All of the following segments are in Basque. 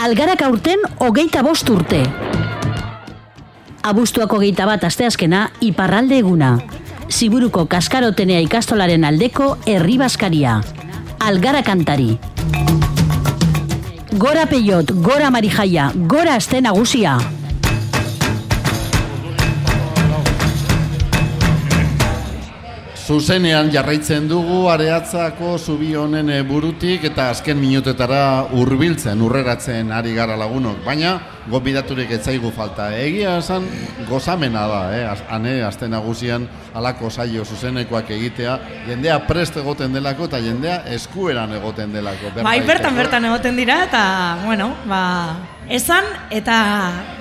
Algarak aurten hogeita bost urte. Abuztuako hogeita bat asteazkena iparralde eguna. Ziburuko kaskarotenea ikastolaren aldeko herri baskaria. Algara kantari. Gora peiot, gora marijaia, gora aste nagusia. Zuzenean jarraitzen dugu areatzako zubi honen eh, burutik eta azken minutetara hurbiltzen, urreratzen ari gara lagunok. Baina, gobidaturik etzaigu falta. Egia esan gozamena da, eh? Hane, azte nagusian alako saio zuzenekoak egitea. Jendea prest egoten delako eta jendea eskueran egoten delako. Bai, bertan bertan egoten dira eta, bueno, ba, esan eta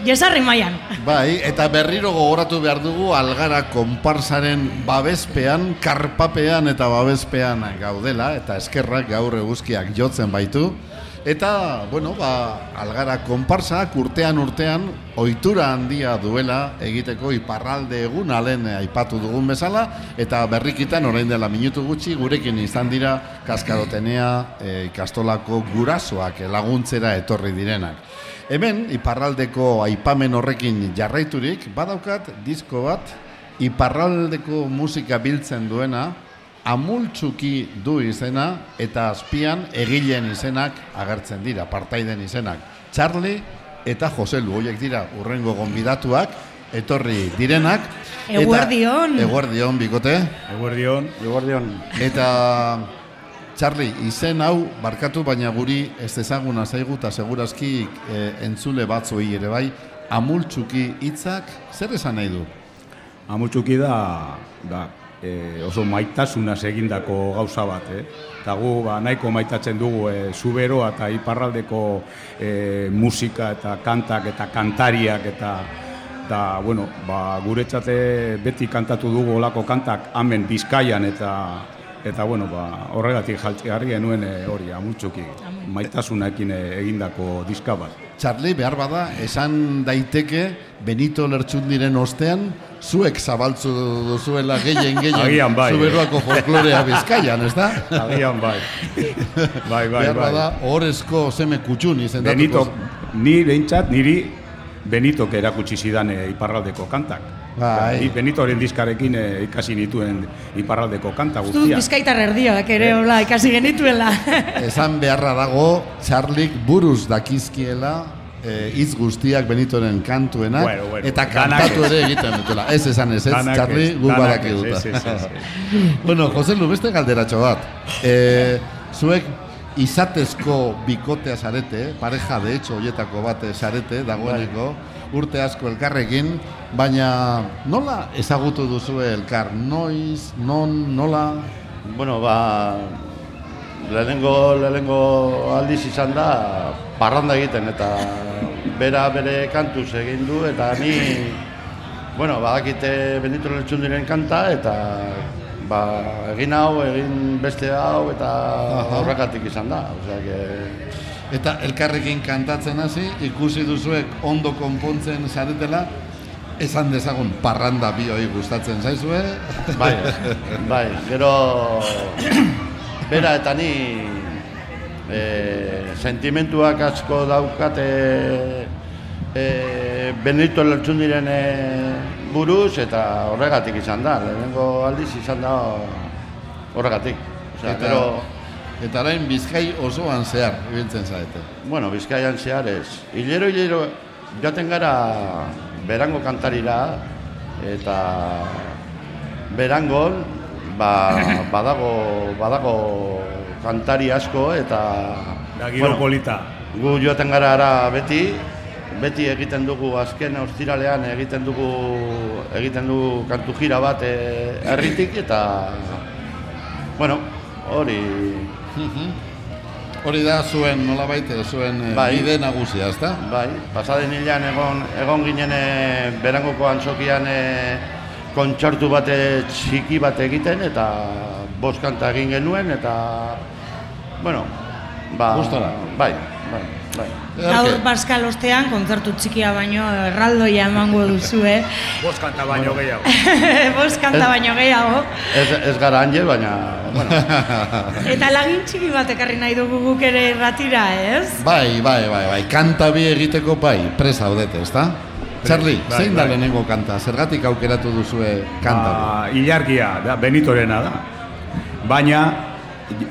jesarri mailan. Bai, eta berriro gogoratu behar dugu algara konparsaren babespean, karpapean eta babespean gaudela, eta eskerrak gaur eguzkiak jotzen baitu. Eta, bueno, ba, algara konparsak urtean urtean ohitura handia duela egiteko iparralde egun alen aipatu dugun bezala, eta berrikitan orain dela minutu gutxi gurekin izan dira kaskarotenea e, ikastolako gurasoak laguntzera etorri direnak. Hemen, iparraldeko aipamen horrekin jarraiturik, badaukat disko bat, iparraldeko musika biltzen duena, amultzuki du izena, eta azpian egileen izenak agertzen dira, partaiden izenak. Charlie eta Joselu, horiek dira urrengo gonbidatuak, etorri direnak. eta- Eguerdion. Eguerdion, bikote. Eguerdion. Eguardion. Eta Charlie, izen hau barkatu baina guri ez ezaguna zaigu eta segurazki e, entzule batzuei ere bai, amultzuki hitzak zer esan nahi du? Amutxuki da, da e, oso maitasunaz egindako gauza bat, eh? Eta gu ba, nahiko maitatzen dugu e, zuberoa eta iparraldeko e, musika eta kantak eta kantariak eta eta, bueno, ba, guretzate beti kantatu dugu olako kantak hemen Bizkaian eta eta bueno, ba, horregatik jaltzegarri genuen e, hori amutxuki maitasunakin e, egindako diska bat. Charlie, behar bada, esan daiteke Benito Lertxundiren ostean, zuek zabaltzu duzuela gehien gehien Agian bai, zuberoako folklorea bizkaian, ez da? Agian bai. bai, bai, bai. bada, horrezko zeme kutxun izendatuko. Benito, ni behintzat, niri Benitok erakutsi zidan e, iparraldeko kantak. Bai. Ni Benitoren diskarekin e, ikasi nituen iparraldeko kanta guztia. bizkaitar erdioak ere hola ikasi genituela. Esan beharra dago, Charlik buruz dakizkiela eh, hitz guztiak Benitoren kantuenak Bueno, bueno, eta kantatu ere egiten dutela. Ez esan ez, ez, ez, gu danak badaki ez, duta. ez, ez, ez, bueno, Jose Lu, beste galderatxo bat. E, zuek izatezko bikotea zarete, eh? pareja de hecho hoietako bat zarete, dagoeneko, urte asko elkarrekin, baina nola ezagutu duzu elkar? Noiz, non, nola? Bueno, ba, lehenengo, lehenengo aldiz izan da, parranda egiten, eta bera bere kantuz egin du, eta ni, bueno, badakite Benito Lertxundiren kanta, eta ba, egin hau, egin beste hau, eta horrekatik izan da. Osea, que, Eta elkarrekin kantatzen hasi, ikusi duzuek ondo konpontzen zaretela, esan dezagun parranda bioi gustatzen zaizue. bai, bai, gero bera eta ni e, sentimentuak asko daukate e, Benito Lertxundiren e, buruz eta horregatik izan da, lehenengo aldiz izan da horregatik. Osea, Eta- gero, Eta orain bizkai osoan zehar, ibiltzen zarete. bueno, Bizkaian zehar ez. Hilero, hilero, joaten gara berango kantarira, eta berangon, ba, badago, badago kantari asko, eta... Da giro polita. Gu joaten gara ara beti, beti egiten dugu azken ostiralean egiten dugu egiten dugu kantu jira bat herritik eta bueno, hori Hori da zuen nolabait eh, zuen eh, Bai. bide nagusia, ezta? bai, pasaden hilean egon egon ginen berangoko antzokian eh, kontzertu bate txiki bat egiten eta bost kanta egin genuen eta bueno, ba, Gustora. bai, bai, bai. Gaur Baskal ostean, kontzertu txikia baino, erraldoia emango duzu, eh? Bost kanta baino gehiago. Bost kanta baino gehiago. Ez, ez gara anje, baina, bueno, Eta lagin txiki bat ekarri nahi dugu guk ere ratira, ez? Bai, bai, bai, bai, kanta bi egiteko bai, presa haudete, ezta? Txarli, bai, zein da bai. lehenengo kanta? Zergatik aukeratu duzue kanta? Ba, ilargia, da, Benitorena da. Baina,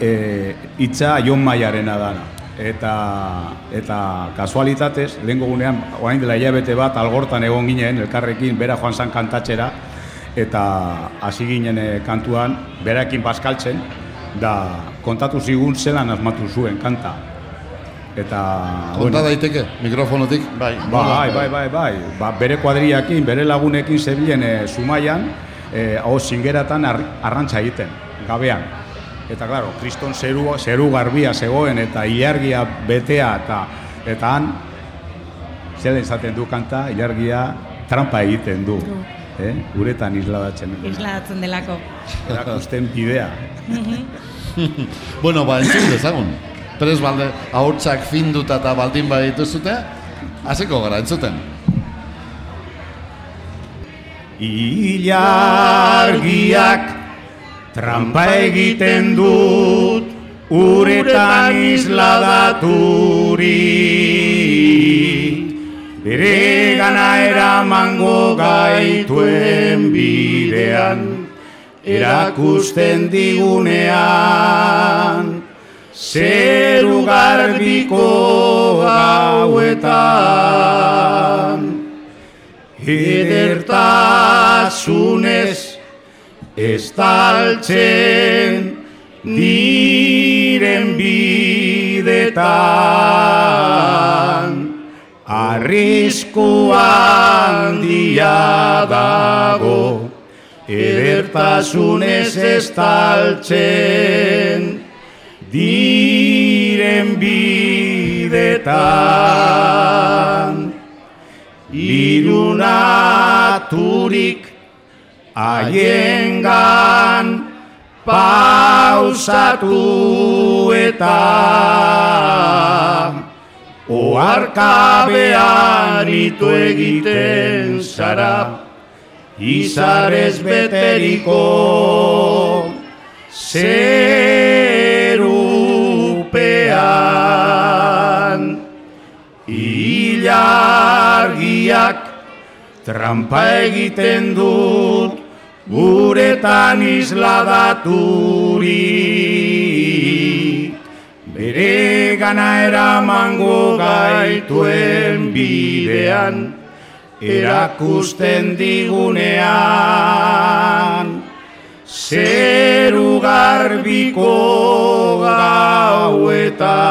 e, itza Jon Maiarena dana. Eta, eta kasualitatez, lehenko gunean, orain dela hilabete bat, algortan egon ginen, elkarrekin, bera joan zan kantatxera, eta hasi ginen eh, kantuan, berakin baskaltzen, da kontatu zigun zelan asmatu zuen kanta. Eta, Konta daiteke, mikrofonotik? bai, Bai, bai, bai, bai. Ba, bere kuadriakin, bere lagunekin zebilen e, Zumaian, e, hau zingeratan ar, arrantza egiten, gabean. Eta, claro, kriston zeru, zeru garbia zegoen eta ilargia betea eta eta han, zela izaten du kanta, ilargia trampa egiten du. Eh? Uretan isladatzen. Isladatzen delako. Erakusten bidea. Bueno, ba, entzun dezagun. Prez balde, ahotsak finduta eta baldin badituzute, hasiko gara, entzuten. Ilargiak trampa egiten dut uretan isladaturi Bere gana eramango gaituen bidean erakusten digunean zeru garbiko gauetan edertasunez estaltzen diren bidetan. Arrisku handia dago edertasunez estaltzen diren bidetan. Irunaturik haiengan pausatu eta oarkabean ito egiten zara. Izarez beteriko zerupean trampa egiten dut guretan isladaturi bere gana eramango gaituen bidean erakusten digunean zeru garbiko gauetan.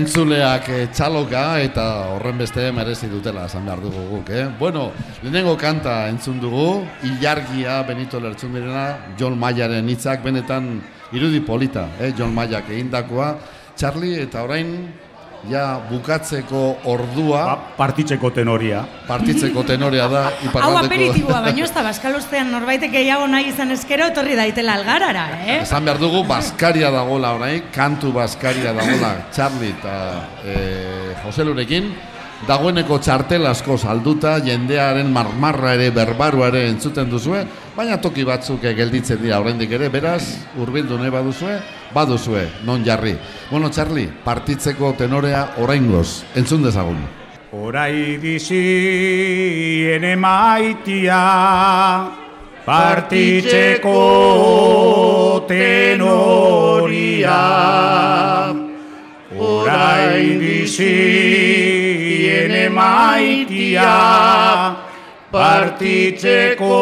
Entzuleak eh, txaloka eta horren beste merezi dutela esan behar dugu guk, eh? Bueno, lehenengo kanta entzun dugu, Ilargia Benito Lertzundirena, John Mayaren hitzak benetan irudi polita, eh? John Mayak egindakoa. Charlie, eta orain, ja bukatzeko ordua, Ba, partitzeko tenoria. partitzeko tenorea da, Hau aperitiboa, baino ez da Baskal ostean norbaitek gehiago nahi izan eskero, etorri daitela algarara, eh? Esan behar dugu, Baskaria dagola orain, kantu Baskaria dagola Charlie eta e, Jose Lurekin, dagoeneko txartel asko salduta, jendearen marmarra ere, berbarua ere entzuten duzue, baina toki batzuk gelditzen dira oraindik ere, beraz, hurbildu nahi baduzue, baduzue, non jarri. Bueno, Charlie, partitzeko tenorea oraingoz, entzun dezagun. Orai bizi ene maitia partitzeko tenoria Orai bizi ene maitia partitzeko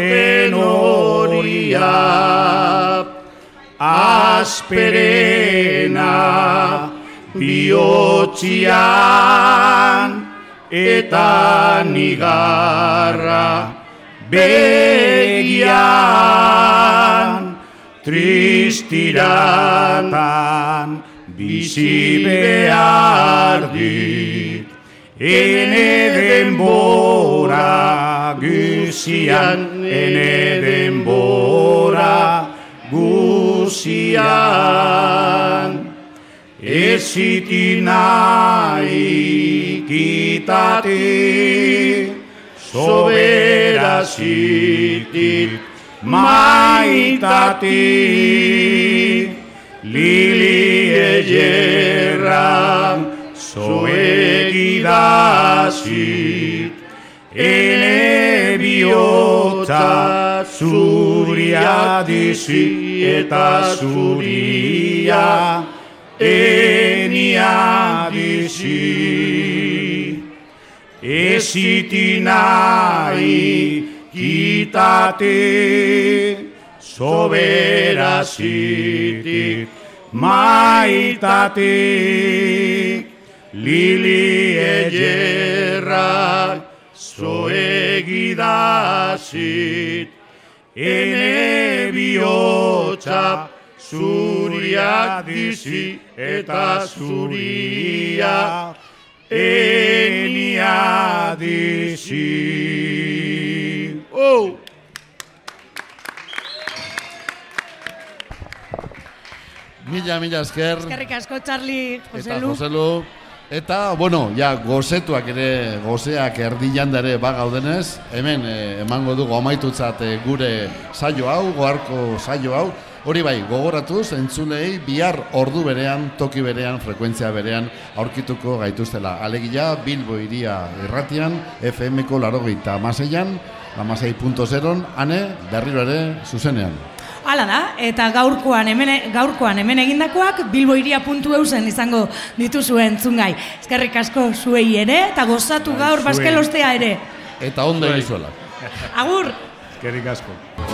tenoria asperena bihotzian eta nigarra begian tristiratan bizi behar dit ene denbora guzian, ene denbora guzian. Eziti nahi kitati, sobera zitit maitati. Lili egerran zoegidazit, ene bihotza zuria dizi eta zuria enia dizi. Eziti nahi kitate, sobera zitik maitatik, lili egerrak zoegidazit, ene bihotza zuria dizi eta zuria enia dizi. Oh! Mila, mila esker. Eskerrik asko, Charlie, Eta Joselu. Joselu. Eta, bueno, ja, gozetuak ere, gozeak erdilanda ere bagaudenez, hemen eh, emango dugu amaitutzat eh, gure saio hau, goarko saio hau, hori bai, gogoratuz, entzulei, bihar ordu berean, toki berean, frekuentzia berean, aurkituko gaituztela. Alegia, Bilbo iria irratian, FM-ko larogeita amaseian, amasei.0, ane, berriro ere, zuzenean. Hala da, eta gaurkoan hemen, gaurkoan hemen egindakoak bilboiria.eusen izango dituzue entzungai. Eskerrik asko zuei ere, eta gozatu gaur zuei. baskelostea ere. Eta ondo egizuela. Agur! Eskerrik asko.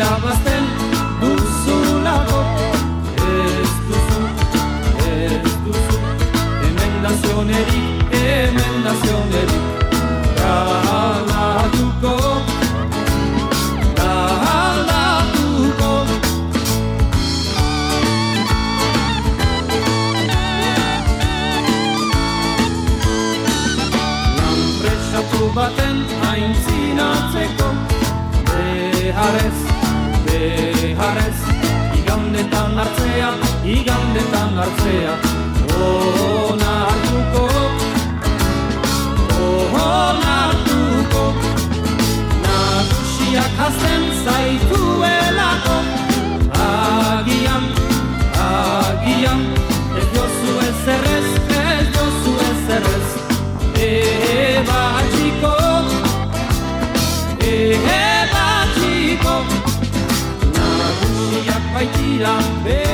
Irabazten duzulako Ez duzu, ez duzu. Emendazionerik, emendazionerik Galatuko Galatuko. Lanpresatu baten aintzinatzeko Beharrez, beharrez Igandetan hartzea, igandetan hartzea. Ona hartuko, ona hartuko. Nagusiak hasten zaituelako vida. Eh.